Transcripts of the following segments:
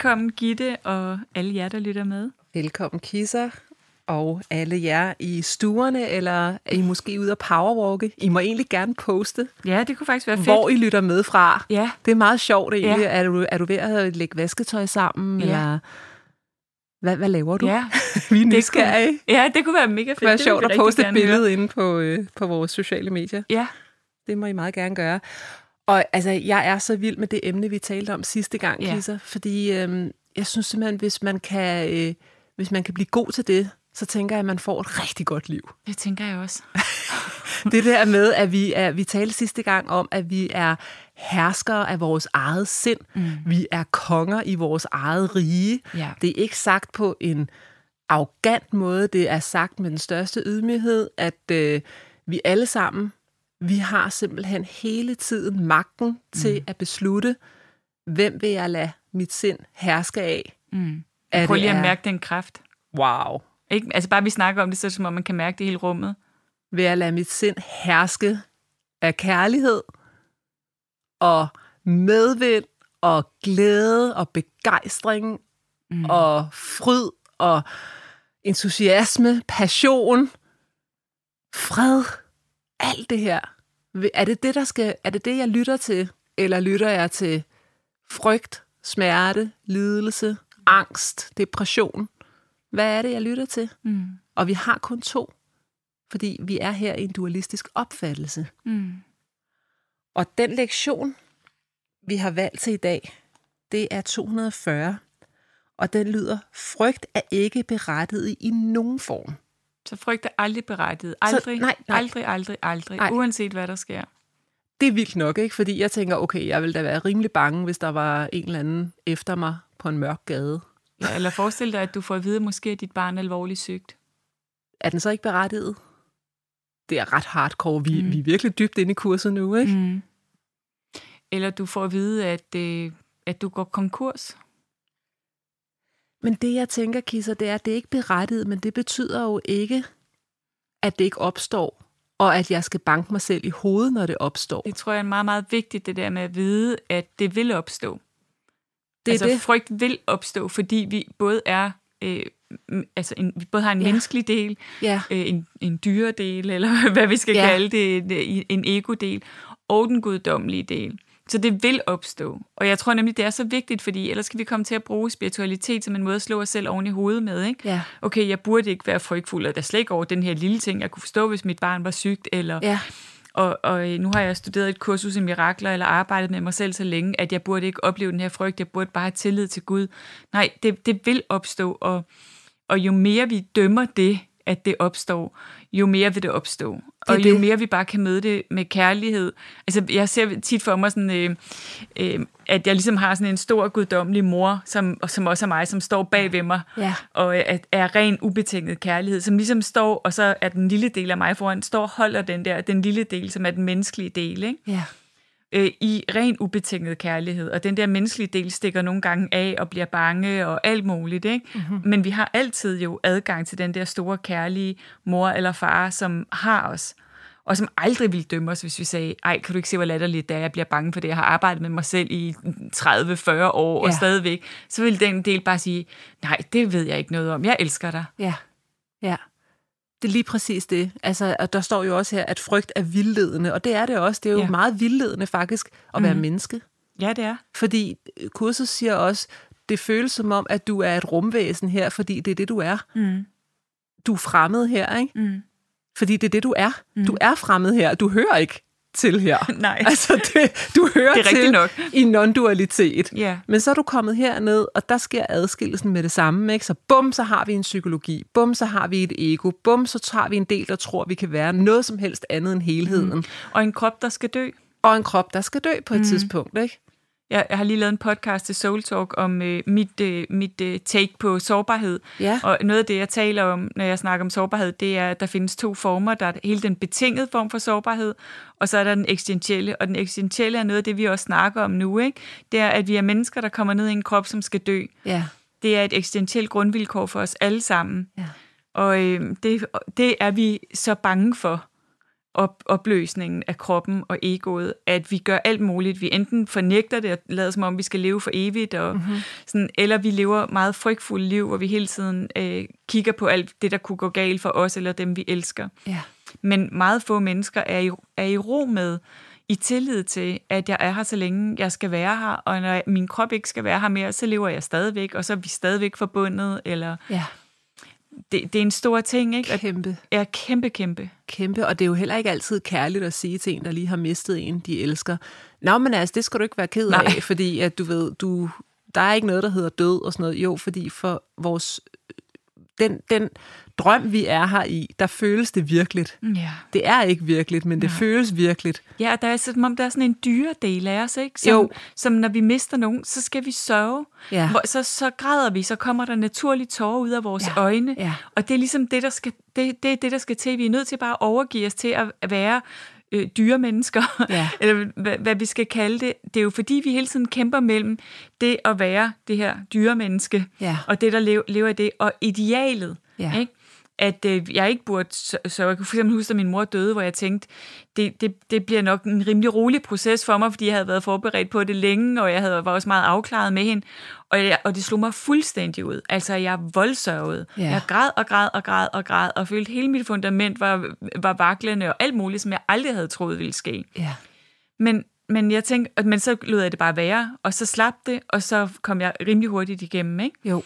Velkommen Gitte og alle jer, der lytter med. Velkommen Kisser og alle jer i stuerne, eller er I måske ude at powerwalke? I må egentlig gerne poste. Ja, det kunne faktisk være fedt. Hvor I lytter med fra. Ja. Det er meget sjovt egentlig. Ja. Er, du, er du ved at lægge vasketøj sammen? Ja. Eller hvad, hvad laver du? Ja. Vi er nysgerrige. Ja, det kunne være mega fedt. Det kunne være sjovt at poste et billede inde på, øh, på vores sociale medier. Ja. Det må I meget gerne gøre. Og altså, jeg er så vild med det emne, vi talte om sidste gang, ja. Kisser, fordi øhm, jeg synes simpelthen, hvis man, kan, øh, hvis man kan blive god til det, så tænker jeg, at man får et rigtig godt liv. Det tænker jeg også. det der med, at vi, er, vi talte sidste gang om, at vi er herskere af vores eget sind. Mm. Vi er konger i vores eget rige. Ja. Det er ikke sagt på en arrogant måde. Det er sagt med den største ydmyghed, at øh, vi alle sammen vi har simpelthen hele tiden magten til mm. at beslutte, hvem vil jeg lade mit sind herske af. Mm. Prøv lige at mærke den kraft. Wow. Ikke? Altså bare vi snakker om det, så er det som om man kan mærke det hele rummet. Vil jeg lade mit sind herske af kærlighed og medvind og glæde og begejstring mm. og fryd og entusiasme, passion, fred, alt det her, er det det, der skal, er det det, jeg lytter til? Eller lytter jeg til frygt, smerte, lidelse, angst, depression? Hvad er det, jeg lytter til? Mm. Og vi har kun to, fordi vi er her i en dualistisk opfattelse. Mm. Og den lektion, vi har valgt til i dag, det er 240, og den lyder, frygt er ikke berettiget i nogen form. Så frygt er aldrig berettiget. Aldrig, så, nej, nej. aldrig, aldrig, aldrig. Nej. Uanset hvad der sker. Det er vildt nok, ikke? Fordi jeg tænker, okay, jeg ville da være rimelig bange, hvis der var en eller anden efter mig på en mørk gade. Ja, eller forestil dig, at du får at vide, måske at dit barn er alvorligt sygt. Er den så ikke berettiget? Det er ret hardcore. Vi, mm. vi er virkelig dybt inde i kurset nu, ikke? Mm. Eller du får at vide, at, øh, at du går konkurs. Men det, jeg tænker, Kisser, det er, at det er ikke berettiget, men det betyder jo ikke, at det ikke opstår, og at jeg skal banke mig selv i hovedet, når det opstår. Det tror jeg er meget, meget vigtigt, det der med at vide, at det vil opstå. Det altså, det. frygt vil opstå, fordi vi både er... Øh, altså en, vi både har en ja. menneskelig del, ja. øh, en, en dyredel, eller hvad vi skal ja. kalde det, en, en ego-del, og den guddommelige del. Så det vil opstå. Og jeg tror nemlig, det er så vigtigt, fordi ellers skal vi komme til at bruge spiritualitet som en måde at slå os selv oven i hovedet med. Ikke? Ja. Okay, jeg burde ikke være frygtfuld, og der slet ikke over den her lille ting, jeg kunne forstå, hvis mit barn var sygt, eller... Ja. Og, og nu har jeg studeret et kursus i mirakler, eller arbejdet med mig selv så længe, at jeg burde ikke opleve den her frygt, jeg burde bare have tillid til Gud. Nej, det, det vil opstå, og, og jo mere vi dømmer det, at det opstår, jo mere vil det opstå. Det og jo det. mere vi bare kan møde det med kærlighed. Altså, jeg ser tit for mig sådan, øh, øh, at jeg ligesom har sådan en stor guddommelig mor, som, som også er mig, som står bag ved mig, ja. og er, er ren ubetinget kærlighed, som ligesom står, og så er den lille del af mig foran, står og holder den der, den lille del, som er den menneskelige del, ikke? Ja øh, i ren ubetinget kærlighed. Og den der menneskelige del stikker nogle gange af og bliver bange og alt muligt. Ikke? Mm-hmm. Men vi har altid jo adgang til den der store kærlige mor eller far, som har os. Og som aldrig ville dømme os, hvis vi sagde, ej, kan du ikke se, hvor latterligt det er, jeg bliver bange for det, jeg har arbejdet med mig selv i 30-40 år, ja. og stadigvæk, så vil den del bare sige, nej, det ved jeg ikke noget om, jeg elsker dig. Ja, ja. Det er lige præcis det. Altså, og der står jo også her, at frygt er vildledende, og det er det også. Det er jo ja. meget vildledende faktisk at være mm. menneske. Ja, det er. Fordi kurset siger også, det føles som om, at du er et rumvæsen her, fordi det er det, du er. Mm. Du er fremmed her, ikke? Mm. Fordi det er det, du er. Mm. Du er fremmed her. Du hører ikke til her. Nej. Altså, det, du hører Det er til nok. i non-dualitet. Ja. Men så er du kommet herned, og der sker adskillelsen med det samme. Ikke? Så bum, så har vi en psykologi. Bum, så har vi et ego. Bum, så tager vi en del, der tror, vi kan være noget som helst andet end helheden. Mm. Og en krop, der skal dø. Og en krop, der skal dø på et mm. tidspunkt. Ikke? Jeg, jeg har lige lavet en podcast til Soul Talk om øh, mit, øh, mit øh, take på sårbarhed. Ja. Og noget af det, jeg taler om, når jeg snakker om sårbarhed, det er, at der findes to former. Der er hele den betingede form for sårbarhed, og så er der den eksistentielle. Og den eksistentielle er noget af det, vi også snakker om nu. Ikke? Det er, at vi er mennesker, der kommer ned i en krop, som skal dø. Ja. Det er et eksistentielt grundvilkår for os alle sammen. Ja. Og øh, det, det er vi så bange for, op, opløsningen af kroppen og egoet, at vi gør alt muligt. Vi enten fornægter det og lader som om, vi skal leve for evigt, og mm-hmm. sådan, eller vi lever meget frygtfulde liv, hvor vi hele tiden øh, kigger på alt det, der kunne gå galt for os eller dem, vi elsker. Ja. Men meget få mennesker er i, er i ro med, i tillid til, at jeg er her, så længe jeg skal være her, og når min krop ikke skal være her mere, så lever jeg stadigvæk, og så er vi stadigvæk forbundet, eller ja. Det, det er en stor ting, ikke? Og Kæmpe. er kæmpe, kæmpe. Kæmpe. Og det er jo heller ikke altid kærligt at sige til en, der lige har mistet en, de elsker. Nå, men altså, det skal du ikke være ked af, Nej. fordi at du ved, du, der er ikke noget, der hedder død og sådan noget. Jo, fordi for vores... Den, den drøm, vi er her i, der føles det virkeligt. Ja. Det er ikke virkeligt, men det Nej. føles virkeligt. Ja, der er som om, der er sådan en dyre del af os, ikke? Som, Jo. som når vi mister nogen, så skal vi sørge. Ja. Hvor, så, så græder vi, så kommer der naturligt tårer ud af vores Ja. øjne. Ja. Og det er ligesom det, der skal, det, det er det, der skal til. Vi er nødt til bare at overgive os til at være øh, dyre mennesker, Ja. eller hvad, hvad vi skal kalde det. Det er jo fordi, vi hele tiden kæmper mellem det at være det her dyre menneske, Ja. og det, der lever, lever af det, og idealet. Ja. Ikke? At øh, jeg ikke burde, så, så jeg kunne for eksempel huske, at min mor døde, hvor jeg tænkte, det, det, det bliver nok en rimelig rolig proces for mig, fordi jeg havde været forberedt på det længe, og jeg havde, var også meget afklaret med hende, og, jeg, og det slog mig fuldstændig ud. Altså, jeg voldsørgede. Ja. Jeg græd og græd og græd og græd, og følte, at hele mit fundament var, var vaklende, og alt muligt, som jeg aldrig havde troet ville ske. Ja. Men, men jeg tænkte, men så lod jeg det bare være, og så slap det, og så kom jeg rimelig hurtigt igennem, ikke? Jo.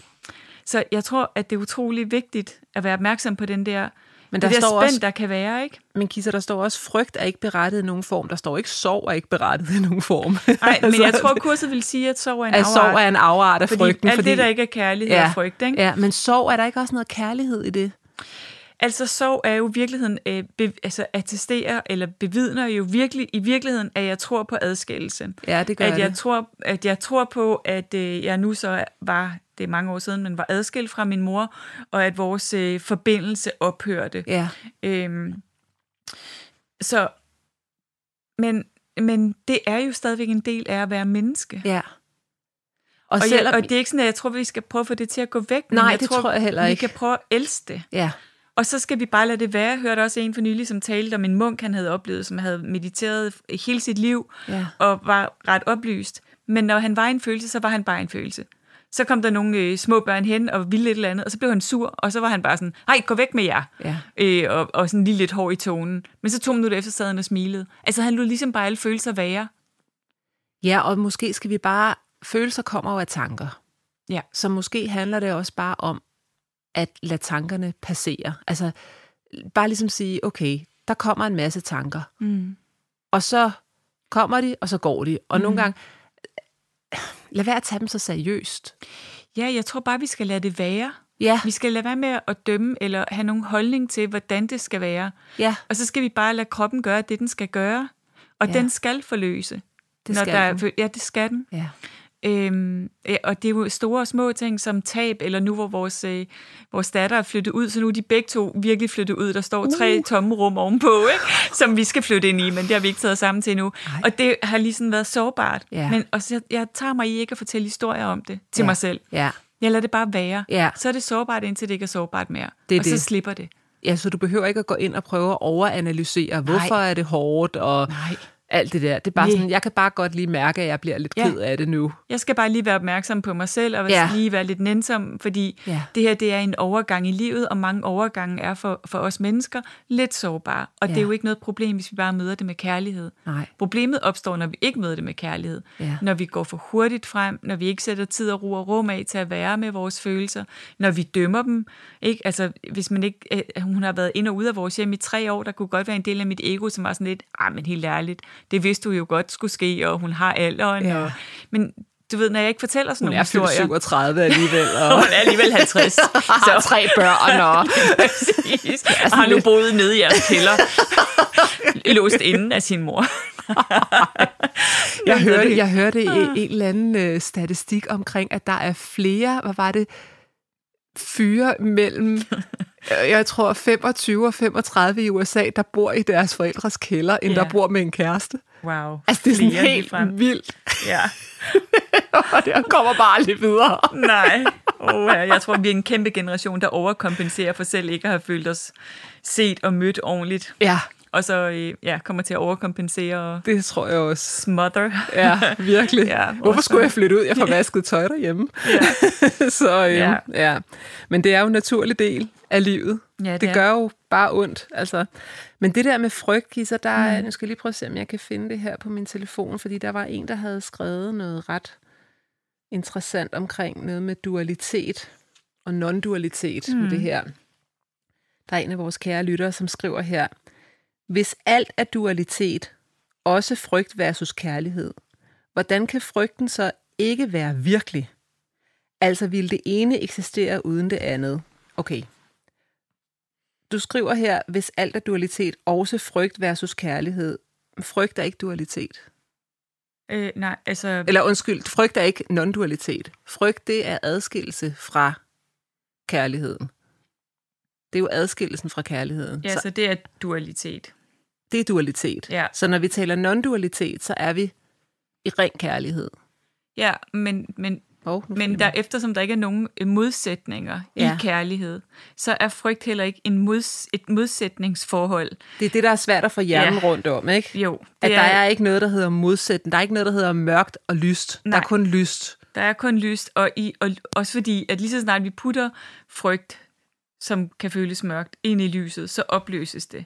Så jeg tror, at det er utrolig vigtigt at være opmærksom på den der, Men det der der står spænd, også- der kan være, ikke? Men Kisser, der står også, frygt er ikke berettet i nogen form. Der står ikke, sorg er ikke berettet i nogen form. Nej, men jeg Altså, tror, kurset vil sige, at sorg er en at sorg afart. er en afart af fordi frygten. alt det, der ikke er kærlighed ja. og frygt, ikke? Ja, men sorg, er der ikke også noget kærlighed i det? Altså, sorg er jo i virkeligheden, øh, be, altså attesterer eller bevidner jo virkelig, i virkeligheden, at jeg tror på adskillelse. Ja, det gør at jeg det. tror, at jeg tror på, at øh, jeg nu så var, det er mange år siden, men var adskilt fra min mor, og at vores øh, forbindelse ophørte. Ja, Øhm, så, men, men det er jo stadigvæk en del af at være menneske. ja. Og, Og, selvom, jeg, og det er ikke sådan, at jeg tror, vi skal prøve at få det til at gå væk. men Nej, jeg det tror jeg heller vi ikke. kan prøve at elske det. ja, Og så skal vi bare lade det være. Jeg hørte også en for nylig, som talte om en munk, han havde oplevet, som havde mediteret hele sit liv ja, og var ret oplyst. Men når han var en følelse, så var han bare en følelse. Så kom der nogle øh, små børn hen og ville et eller andet, og så blev han sur, og så var han bare sådan, hej, gå væk med jer. ja. Øh, og, og sådan lige lidt hård i tonen. Men så to minutter efter sad han og smilede. Altså han lod ligesom bare alle følelser være. Ja, og måske skal vi bare... Følelser kommer jo af tanker. Ja. Så måske handler det også bare om at lade tankerne passere. Altså, bare ligesom sige, okay, der kommer en masse tanker. Mm. Og så kommer de, og så går de. Og mm. nogle gange, lad være at tage dem så seriøst. Ja, jeg tror bare, vi skal lade det være. Ja, Vi skal lade være med at dømme eller have nogen holdning til, hvordan det skal være. ja, Og så skal vi bare lade kroppen gøre det, den skal gøre. Og Ja. den skal forløse. det når skal der er, den. Ja, det skal den. Ja. Øhm, øh, og det er jo store og små ting som tab, eller nu hvor vores, øh, vores datter er flyttet ud, så nu er de begge to virkelig flyttet ud. Der står tre Uh. tomme rum ovenpå, ikke? som vi skal flytte ind i, men det har vi ikke taget sammen til nu. Ej. Og det har lige sådan været sårbart. Ja. Men og så, jeg tager mig i ikke at fortælle historier om det til Ja. mig selv. Ja. Jeg lader det bare være. Ja. Så er det sårbart, indtil det ikke er sårbart mere. Det er og så det. slipper det. ja, så du behøver ikke at gå ind og prøve at overanalysere, hvorfor er det hårdt, og Nej. Alt det der. Det er bare Nej. sådan, jeg kan bare godt lige mærke, at jeg bliver lidt Ja. ked af det nu. Jeg skal bare lige være opmærksom på mig selv, og Ja. lige være lidt nænsom, fordi Ja. det her det er en overgang i livet, og mange overgange er for, for os mennesker lidt sårbare. Og ja. det er jo ikke noget problem, hvis vi bare møder det med kærlighed. Nej. Problemet opstår, når vi ikke møder det med kærlighed. Ja. Når vi går for hurtigt frem, når vi ikke sætter tid og ro og rum af til at være med vores følelser, når vi dømmer dem. Ikke? Altså, hvis man ikke, øh, hun har været ind og ud af vores hjem i tre år, der kunne godt være en del af mit ego, som var sådan lidt, ah, men helt ærligt, det vidste du jo godt skulle ske, og hun har alderen. Ja. Og, men du ved, når jeg ikke fortæller sådan Hun nogle er fyldt historier, 37 alligevel, og hun er alligevel 50. så har tre børn, og Præcis. Og har nu boet nede i jeres kælder, låst inden af sin mor. jeg hørte, jeg hørte i en eller anden øh, statistik omkring, at der er flere, hvad var det, fyre mellem, jeg tror 25 og 35 i USA, der bor i deres forældres kælder, end Ja. der bor med en kæreste. Wow. Altså, det er sådan Flere helt ligefrem. vildt, Ja. og det kommer bare aldrig videre. Nej. Oh, jeg tror, vi er en kæmpe generation, der overkompenserer for selv ikke at have følt os set og mødt ordentligt. Ja, Og så øh, ja, kommer til at overkompensere og det tror jeg også. smother. Ja, virkelig. Ja, Hvorfor også- skulle jeg flytte ud? Jeg får vasket tøj derhjemme. Ja. Så øhm, ja. Ja. Men det er jo en naturlig del af livet. Ja, det det gør jo bare ondt. Altså. Men det der med frygt, Kisser, der er, nu skal jeg lige prøve at se, om jeg kan finde det her på min telefon, fordi der var en, der havde skrevet noget ret interessant omkring noget med dualitet og non-dualitet mm. med det her. Der er en af vores kære lyttere, som skriver her, hvis alt er dualitet, også frygt versus kærlighed, hvordan kan frygten så ikke være virkelig? Altså vil det ene eksistere uden det andet? Okay. Du skriver her, hvis alt er dualitet, også frygt versus kærlighed. Frygt er ikke dualitet. Øh, nej, altså... Eller undskyld, frygt er ikke non-dualitet. Frygt, det er adskillelse fra kærligheden. Det er jo adskillelsen fra kærligheden. Ja, så så det er dualitet. det er dualitet. Ja. Så når vi taler non-dualitet, så er vi i ren kærlighed. Ja, men, men, Oh, men der, eftersom der ikke er nogen øh, modsætninger ja. I kærlighed, så er frygt heller ikke en mods, et modsætningsforhold. Det er det, der er svært at få hjernen Ja. rundt om, ikke? Jo, det At der er ikke noget, der hedder modsætning. Der er ikke noget, der hedder mørkt og lyst. Nej. Der er kun lyst. Der er kun lyst, og, i, og også fordi, at lige så snart vi putter frygt, som kan føles mørkt, ind i lyset, så opløses det.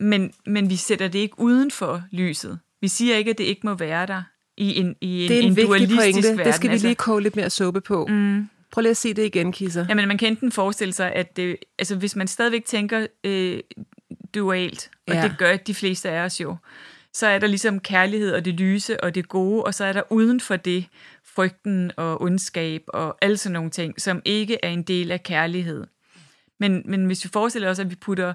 Men, men vi sætter det ikke uden for lyset. Vi siger ikke, at det ikke må være der i en, i en, Det er en, en vigtig dualistisk pointe. verden. Det skal vi lige koge lidt mere suppe på. Mm. Prøv lige at sige det igen, Kisser. Jamen, man kan enten forestille sig, at det, altså, hvis man stadigvæk tænker øh, dualt, og ja. det gør de fleste af os jo, så er der ligesom kærlighed og det lyse og det gode, og så er der uden for det frygten og ondskab og alle sådan nogle ting, som ikke er en del af kærlighed. Men, men hvis vi forestiller os, at vi putter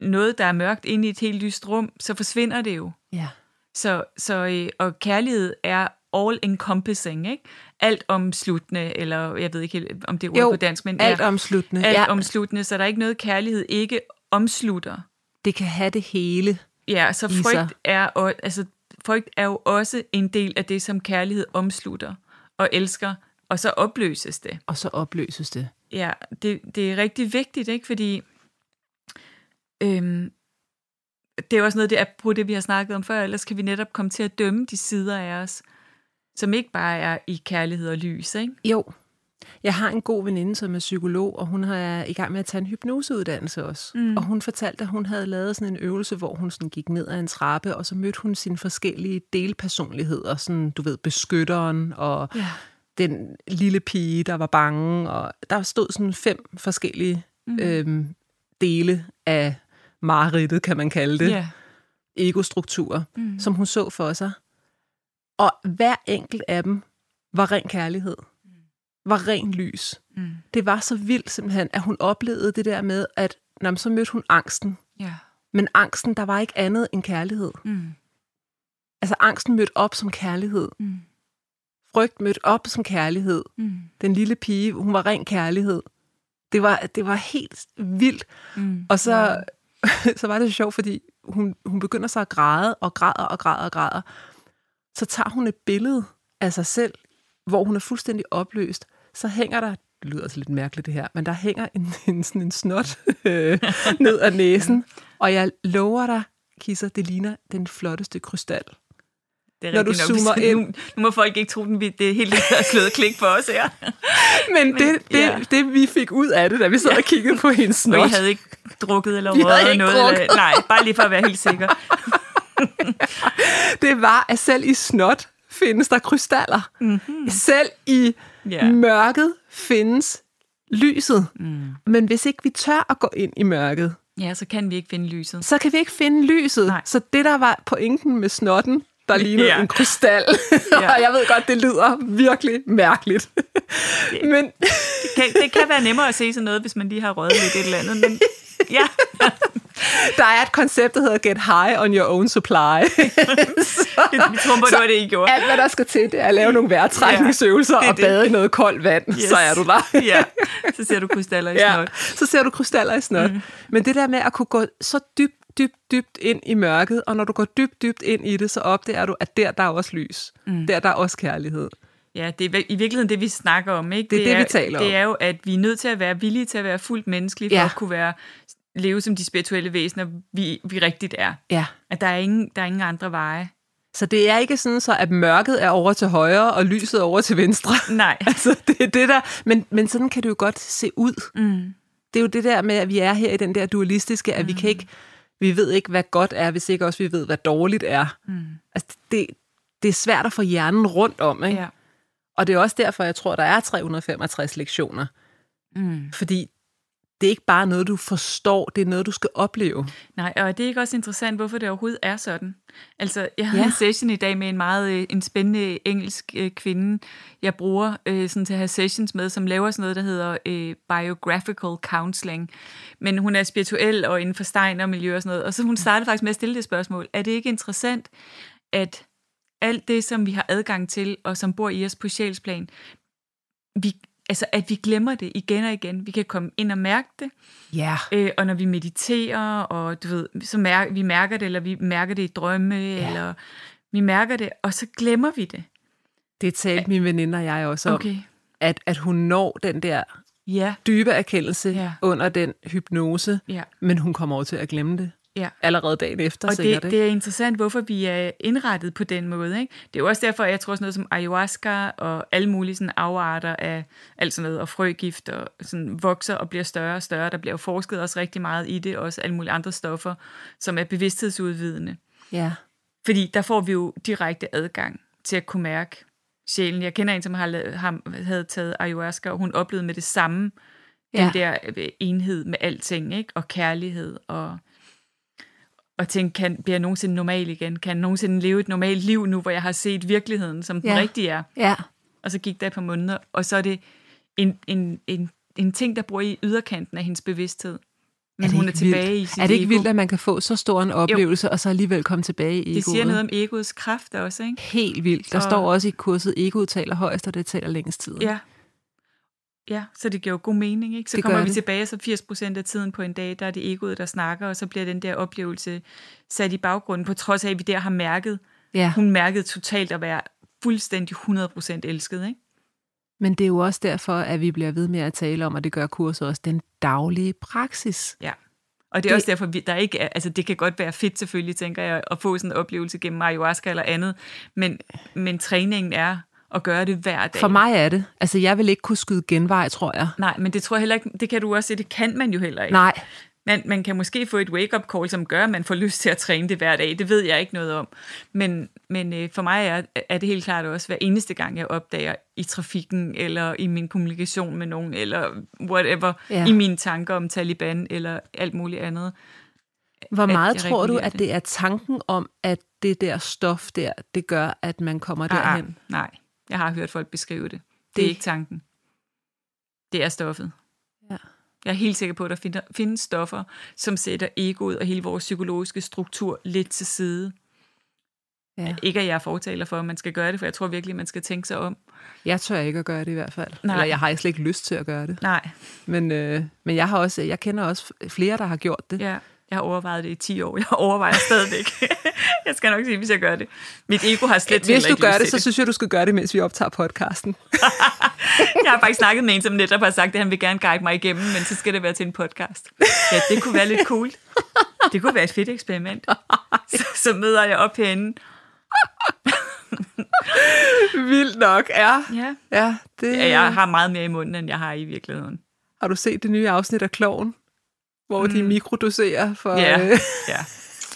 noget, der er mørkt, ind i et helt lyst rum, så forsvinder det jo. Ja. Så, så, øh, og kærlighed er all encompassing, ikke? Alt omsluttende, eller jeg ved ikke helt, om det er ord Jo, på dansk, men alt ja, omsluttende. alt ja, omsluttende, så der er ikke noget kærlighed ikke omslutter. det kan have det hele. Ja, så sig. frygt er, og, altså, frygt er jo også en del af det, som kærlighed omslutter og elsker, og så opløses det. Og så opløses det. Ja, det, det er rigtig vigtigt, ikke? Fordi øhm, det er også noget, det er på det, vi har snakket om før, ellers kan vi netop komme til at dømme de sider af os, som ikke bare er i kærlighed og lys, ikke? Jo. Jeg har en god veninde, som er psykolog, og hun er i gang med at tage en hypnoseuddannelse også. Mm. Og hun fortalte, at hun havde lavet sådan en øvelse, hvor hun sådan gik ned ad en trappe, og så mødte hun sine forskellige delpersonligheder, sådan, du ved, beskytteren og Ja. Den lille pige, der var bange, og der stod sådan fem forskellige mm. øhm, dele af mareridtet, kan man kalde det, Ja. egostrukturer, mm. som hun så for sig. Og hver enkelt af dem var ren kærlighed. Var ren lys. Mm. Det var så vildt simpelthen, at hun oplevede det der med, at når så mødte hun angsten. Ja. Men angsten, der var ikke andet end kærlighed. Mm. Altså angsten mødte op som kærlighed. Mm. Frygt mødte op som kærlighed. Mm. Den lille pige, hun var ren kærlighed. Det var, det var helt vildt. Mm. Og så, så var det så sjovt, fordi hun, hun begynder så at græde, og græder og græder og græder. Så tager hun et billede af sig selv, hvor hun er fuldstændig opløst. Så hænger der, det lyder altså lidt mærkeligt det her, men der hænger en, en, sådan en snot øh, ned ad næsen. Og jeg lover dig, Kisser, det ligner den flotteste krystal. Det er Når du nok. zoomer Så ind. Nu, nu må folk ikke tro, den vi- det er helt slået klik for os her. Men, Men det, det, ja. det, vi fik ud af det, da vi sad og kiggede på hendes Og snot, I havde ikke drukket eller røget noget? drukket. Eller, nej, bare lige for at være helt sikker. det var, at selv i snot findes der krystaller. Mm-hmm. Selv i Ja. yeah. mørket findes lyset. Mm. Men hvis ikke vi tør at gå ind i mørket, Ja, så kan vi ikke finde lyset. så kan vi ikke finde lyset. Nej. Så det, der var pointen med snotten, der lignede Ja. en krystal. Ja. og jeg ved godt, det lyder virkelig mærkeligt. Men Det kan, det kan være nemmere at se sådan noget, hvis man lige har røget lidt et eller andet. Men ja, der er et koncept, der hedder Get High on Your Own Supply. vi tror på, det var det, I gjorde. Alt, hvad der skal til, det er at lave nogle vejrtrækningsøvelser Ja, det og det. bade i noget koldt vand. Yes. Så er du der. ja, så ser du krystaller i Ja, snot. så ser du krystaller i snot. Mm. Men det der med at kunne gå så dybt, dybt, dybt ind i mørket, og når du går dybt, dybt ind i det, så opdager du, at der, der er også lys. Mm. Der, der er også kærlighed. Ja, det er i virkeligheden det, vi snakker om. Ikke? Det er det, vi taler om. Det er jo, at vi er nødt til at være villige til at være fuldt menneskelige, for Ja. at kunne være, leve som de spirituelle væsener, vi, vi rigtigt er. Ja. At der er, ingen, der er ingen andre veje. Så det er ikke sådan, så at mørket er over til højre, og lyset er over til venstre. Nej. altså, det er det der. Men, men sådan kan det jo godt se ud. Mm. Det er jo det der med, at vi er her i den der dualistiske, at mm. vi kan ikke, vi ved ikke, hvad godt er, hvis ikke også vi ved, hvad dårligt er. Mm. Altså, det, det er svært at få hjernen rundt om, ikke? Ja. Og det er også derfor, jeg tror, der er 365 lektioner. Mm. Fordi det er ikke bare noget, du forstår, det er noget, du skal opleve. Nej, og er det ikke også interessant, hvorfor det overhovedet er sådan? Altså, jeg havde Ja. ja. en session i dag med en meget øh, en spændende engelsk øh, kvinde, jeg bruger øh, sådan til at have sessions med, som laver sådan noget, der hedder øh, biographical counseling. Men hun er spirituel og inden for stein og miljø og sådan noget. Og så hun startede faktisk med at stille det spørgsmål. Er det ikke interessant, at alt det, som vi har adgang til, og som bor i os på sjælsplan, vi, altså at vi glemmer det igen og igen. Vi kan komme ind og mærke det, Ja. Øh, og når vi mediterer, og du ved, så mærker vi mærker det, eller vi mærker det i drømme, ja. eller vi mærker det, og så glemmer vi det. Det talte min veninde og jeg også om, Okay. at, at hun når den der Ja, dybe erkendelse Ja. under den hypnose, ja, men hun kommer over til at glemme det. Ja. Allerede dagen efter, Og sikkert. det, ikke? det er interessant, hvorfor vi er indrettet på den måde. Ikke? Det er jo også derfor, at jeg tror sådan noget som ayahuasca og alle mulige sådan afarter af alt sådan noget, og frøgift og sådan vokser og bliver større og større. Der bliver jo forsket også rigtig meget i det, også alle mulige andre stoffer, som er bevidsthedsudvidende. Ja. Fordi der får vi jo direkte adgang til at kunne mærke sjælen. Jeg kender en, som har, har havde taget ayahuasca, og hun oplevede med det samme, ja. den der øh, enhed med alting, ikke? og kærlighed, og, og tænke, kan, bliver jeg nogensinde normal igen? Kan jeg nogensinde leve et normalt liv nu, hvor jeg har set virkeligheden, som den Ja. rigtige er? Ja. Og så gik der et par måneder, og så er det en, en, en, en ting, der bor i yderkanten af hendes bevidsthed. Men hun er tilbage vildt? i sit Er det ikke ego. vildt, at man kan få så stor en oplevelse, jo. og så alligevel komme tilbage i egoet? Det siger noget om egoets kraft også, ikke? Helt vildt. Der Og- står også i kurset, egoet taler højst, og det taler længst tid. Ja. Ja, så det giver jo god mening, ikke? Så Det kommer vi det. tilbage, så 80 procent af tiden på en dag, der er det egoet, der snakker, og så bliver den der oplevelse sat i baggrunden, på trods af, at vi der har mærket, ja. hun mærkede totalt at være fuldstændig 100 procent elsket, ikke? Men det er jo også derfor, at vi bliver ved med at tale om, og det gør kurset også, den daglige praksis. Ja. Og det er det, også derfor, vi, der ikke er, altså det kan godt være fedt selvfølgelig, tænker jeg, at få sådan en oplevelse gennem ayahuasca eller andet, men, men træningen er at gøre det hver dag. For mig er det. Altså, jeg vil ikke kunne skyde genvej, tror jeg. Nej, men det tror jeg heller ikke, det kan du også se, det kan man jo heller ikke. Nej, Man, man kan måske få et wake-up call, som gør, at man får lyst til at træne det hver dag. Det ved jeg ikke noget om. Men, men øh, for mig er, er det helt klart også hver eneste gang, jeg opdager i trafikken, eller i min kommunikation med nogen, eller whatever, Ja. i mine tanker om Taliban, eller alt muligt andet. Hvor meget tror du, at det er tanken om, at det der stof der, det gør, at man kommer Ah, ah, derhen? nej, jeg har hørt folk beskrive det. Det, er ikke tanken. Det er stoffet. Ja. Jeg er helt sikker på, at der finder, findes stoffer, som sætter egoet og hele vores psykologiske struktur lidt til side. Ja. Ikke at jeg er fortaler for, at man skal gøre det, for jeg tror virkelig, man skal tænke sig om. Jeg tør ikke at gøre det i hvert fald. Nej. Eller jeg har slet ikke lyst til at gøre det. Nej, Men, øh, men jeg, har også, jeg kender også flere, der har gjort det. ja, jeg har overvejet det i 10 år. Jeg overvejer stadigvæk. jeg skal nok sige, hvis jeg gør det. Mit ego har slet Hvis heller du ikke gør det, til så synes jeg, du skal gøre det, mens vi optager podcasten. Jeg har faktisk snakket med en, som netop har sagt, at han vil gerne guide mig igennem, men så skal det være til en podcast. Ja, det kunne være lidt cool. Det kunne være et fedt eksperiment. Så, så møder jeg op herinde. Vildt nok, ja. Ja. Ja, det, ja. Jeg har meget mere i munden, end jeg har i virkeligheden. Har du set det nye afsnit af Kloven? Hvor mm. de mikrodoserer for, Ja. øh, ja.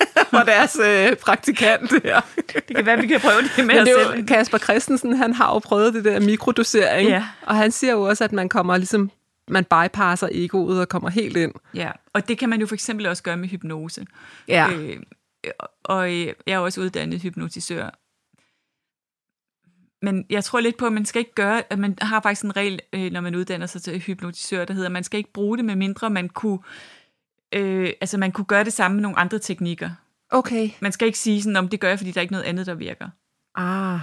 for deres øh, praktikant her. Det kan være, vi kan prøve det med Men os det er selv. Kasper Christensen, han har jo prøvet det der mikrodosering. Ja. Og han siger jo også, at man kommer ligesom, man bypasser egoet og kommer helt ind. Ja, og det kan man jo for eksempel også gøre med hypnose. Ja. Øh, og øh, jeg er også uddannet hypnotisør. Men jeg tror lidt på, at man skal ikke gøre, at man har faktisk en regel, øh, når man uddanner sig til hypnotisør, der hedder, at man skal ikke bruge det, med mindre man kunne, øh, altså man kunne gøre det samme med nogle andre teknikker. Okay. Man skal ikke sige sådan, om det gør jeg, fordi der er ikke noget andet, der virker. Ah,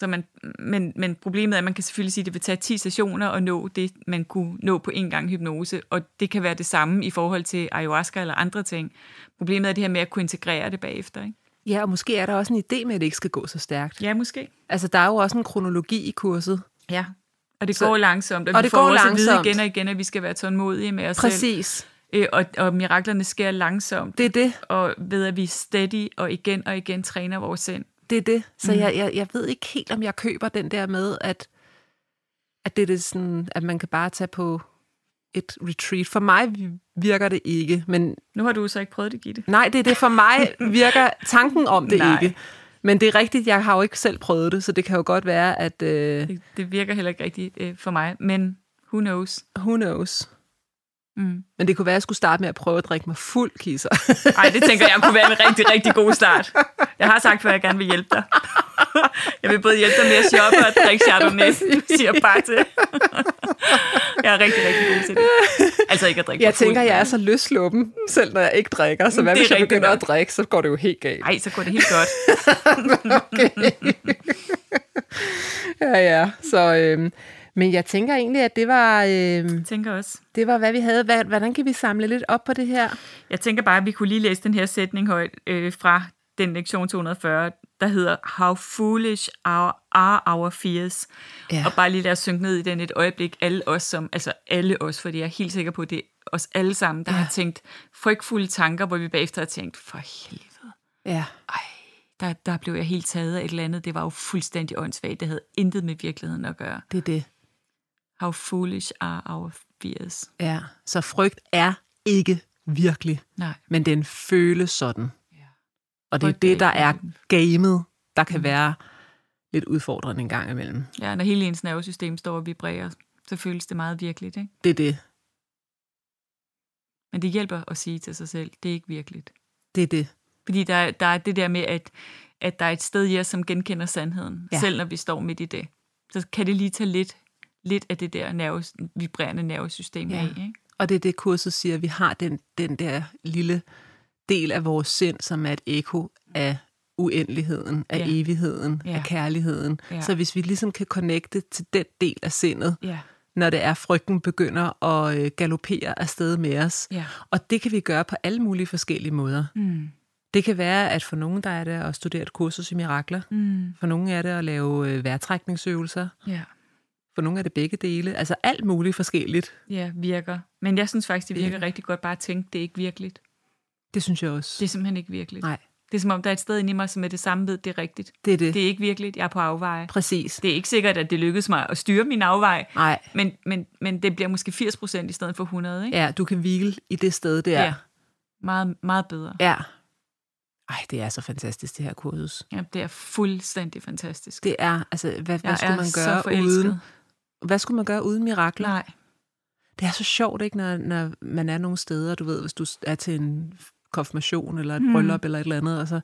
Så man, men, men problemet er, at man kan selvfølgelig sige, at det vil tage 10 sessioner at nå det, man kunne nå på en gang hypnose, og det kan være det samme i forhold til ayahuasca eller andre ting. Problemet er det her med at kunne integrere det bagefter. Ikke? ja, og måske er der også en idé med, at det ikke skal gå så stærkt. Ja, måske. Altså, der er jo også en kronologi i kurset. Ja. Og det Så- går langsomt, og, og vi det får går også at vide langsomt. igen og igen, at vi skal være tålmodige med os selv. Præcis. Øh, og, og miraklerne sker langsomt, Det er det. og ved at vi steady og igen og igen træner vores sind. Det er det. Så Mm. jeg, jeg, jeg ved ikke helt, om jeg køber den der med, at, at det er det sådan, at man kan bare tage på et retreat. For mig virker det ikke, men Nu har du så ikke prøvet det, Gitte. nej, det er det. For mig virker tanken om det Nej. ikke. Men det er rigtigt, jeg har jo ikke selv prøvet det, så det kan jo godt være, at øh, Det, det virker heller ikke rigtigt øh, for mig, men who knows. who knows. Mm. Men det kunne være, at jeg skulle starte med at prøve at drikke mig fuld kisser. Ej, det tænker jeg kunne være en rigtig, rigtig god start. Jeg har sagt før, at jeg gerne vil hjælpe dig. Jeg vil både hjælpe dig med at shoppe og drikke Chardonnay. Du siger bare til. Jeg er rigtig, rigtig god til det. Altså ikke at drikke Jeg for fuld, tænker, jeg er så løsluppen, selv når jeg ikke drikker. Så hvad hvis jeg begynder godt. at drikke, så går det jo helt galt. Ej, så går det helt godt. Ja, ja. Så, øhm, men jeg tænker egentlig, at det var, øhm, Jeg tænker også. det var, hvad vi havde. Hvad, hvordan kan vi samle lidt op på det her? Jeg tænker bare, at vi kunne lige læse den her sætning højt øh, fra den lektion 240, der hedder How foolish are, are our fears. Ja. Og bare lige lade os synke ned i den et øjeblik. Alle os, som, altså alle os, fordi jeg er helt sikker på, at det er os alle sammen, der ja. har tænkt frygtfulde tanker, hvor vi bagefter har tænkt, for helvede, Ja. ej, der, der blev jeg helt taget af et eller andet. Det var jo fuldstændig åndssvagt. Det havde intet med virkeligheden at gøre. Det er det. How foolish are our fears. Ja. Så frygt er ikke virkelig, Nej. men den føles sådan. Ja. Og det er det, der er gamet, der kan Mm. være lidt udfordrende en gang imellem. Ja, når hele ens nervesystem står og vibrerer, så føles det meget virkeligt, ikke? Det er det. Men det hjælper at sige til sig selv, det er ikke virkeligt. Det er det. Fordi der, der er det der med, at, at der er et sted i os, som genkender sandheden, ja. selv når vi står midt i det. Så kan det lige tage lidt, lidt af det der nerve, vibrerende nervesystem Ja. af. Ikke? Og det er det, kurset siger, at vi har den, den der lille del af vores sind, som er et ekko af uendeligheden, af Ja. evigheden, Ja. af kærligheden. Ja. Så hvis vi ligesom kan connecte til den del af sindet, Ja. når det er, frygten begynder at øh, galopere afsted med os. Ja. Og det kan vi gøre på alle mulige forskellige måder. Mm. Det kan være, at for nogen der er det at studere et kursus i mirakler. Mm. For nogen er det at lave øh, vejrtrækningsøvelser. Ja. For nogle er det begge dele. Altså alt muligt forskelligt. ja, virker. Men jeg synes faktisk, det virker Virker. rigtig godt bare at tænke, det er ikke virkeligt. Det synes jeg også. Det er simpelthen ikke virkeligt. Nej, Det er som om, der er et sted inde i mig, som er det samme ved, det er rigtigt. det er det. Det er ikke virkeligt, jeg er på afveje. Præcis. Det er ikke sikkert, at det lykkedes mig at styre min afvej, Nej, men, men, men det bliver måske 80 procent i stedet for 100, ikke? ja, du kan hvile i det sted der. Ja. Meget, meget bedre. ja. Ej, det er så fantastisk, det her kursus. Ja, det er fuldstændig fantastisk. Det er, altså, hvad, hvad skulle man gøre uden? Hvad skulle man gøre uden mirakler? Nej. Det er så sjovt, ikke, når, når man er nogle steder, du ved, hvis du er til en konfirmation eller et Mm. bryllup eller et eller andet, og så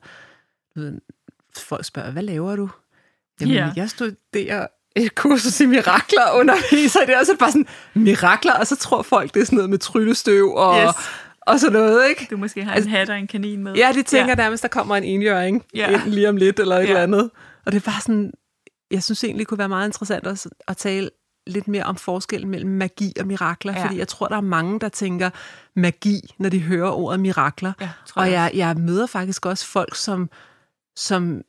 du ved, folk spørger, hvad laver du? Jamen, Ja. yeah. jeg studerer et kursus i mirakler og underviser det, er det bare sådan, mirakler, og så tror folk, det er sådan noget med tryllestøv og, Yes. og sådan noget, ikke? Du måske har Altså- en hat og en kanin med. Ja, de tænker Ja. nærmest, der kommer en enhjøring Ja. ind lige om lidt, eller et Ja. eller andet. Og det er bare sådan, jeg synes egentlig, det kunne være meget interessant at, at tale lidt mere om forskellen mellem magi og mirakler, Ja. fordi jeg tror, der er mange, der tænker magi, når de hører ordet mirakler. Ja, tror og jeg jeg, jeg møder faktisk også folk, som, som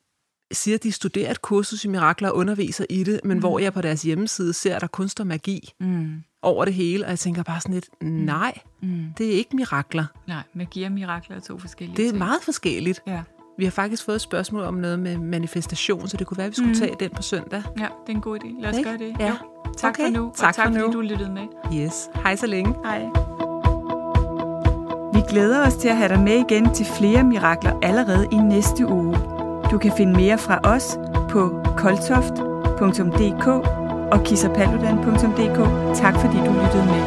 siger, at de studerer et kursus i mirakler og underviser i det, men Mm. mm. hvor jeg på deres hjemmeside ser, at der kun står magi. Mm. over det hele, og jeg tænker bare sådan lidt, nej, Mm. det er ikke mirakler. Nej, magi og mirakler er to forskellige Det er ting. meget forskelligt. Ja. Vi har faktisk fået et spørgsmål om noget med manifestation, så det kunne være, at vi skulle Mm. tage den på søndag. ja, det er en god idé. Lad os Ikke? gøre det. Ja. Jo. Tak Okay. for nu, Tak og tak for fordi nu. du lyttede med. Yes. Hej så længe. Hej. Vi glæder os til at have dig med igen til flere mirakler allerede i næste uge. Du kan finde mere fra os på koltoft.dk og kissapaludan.dk. Tak fordi du lyttede med.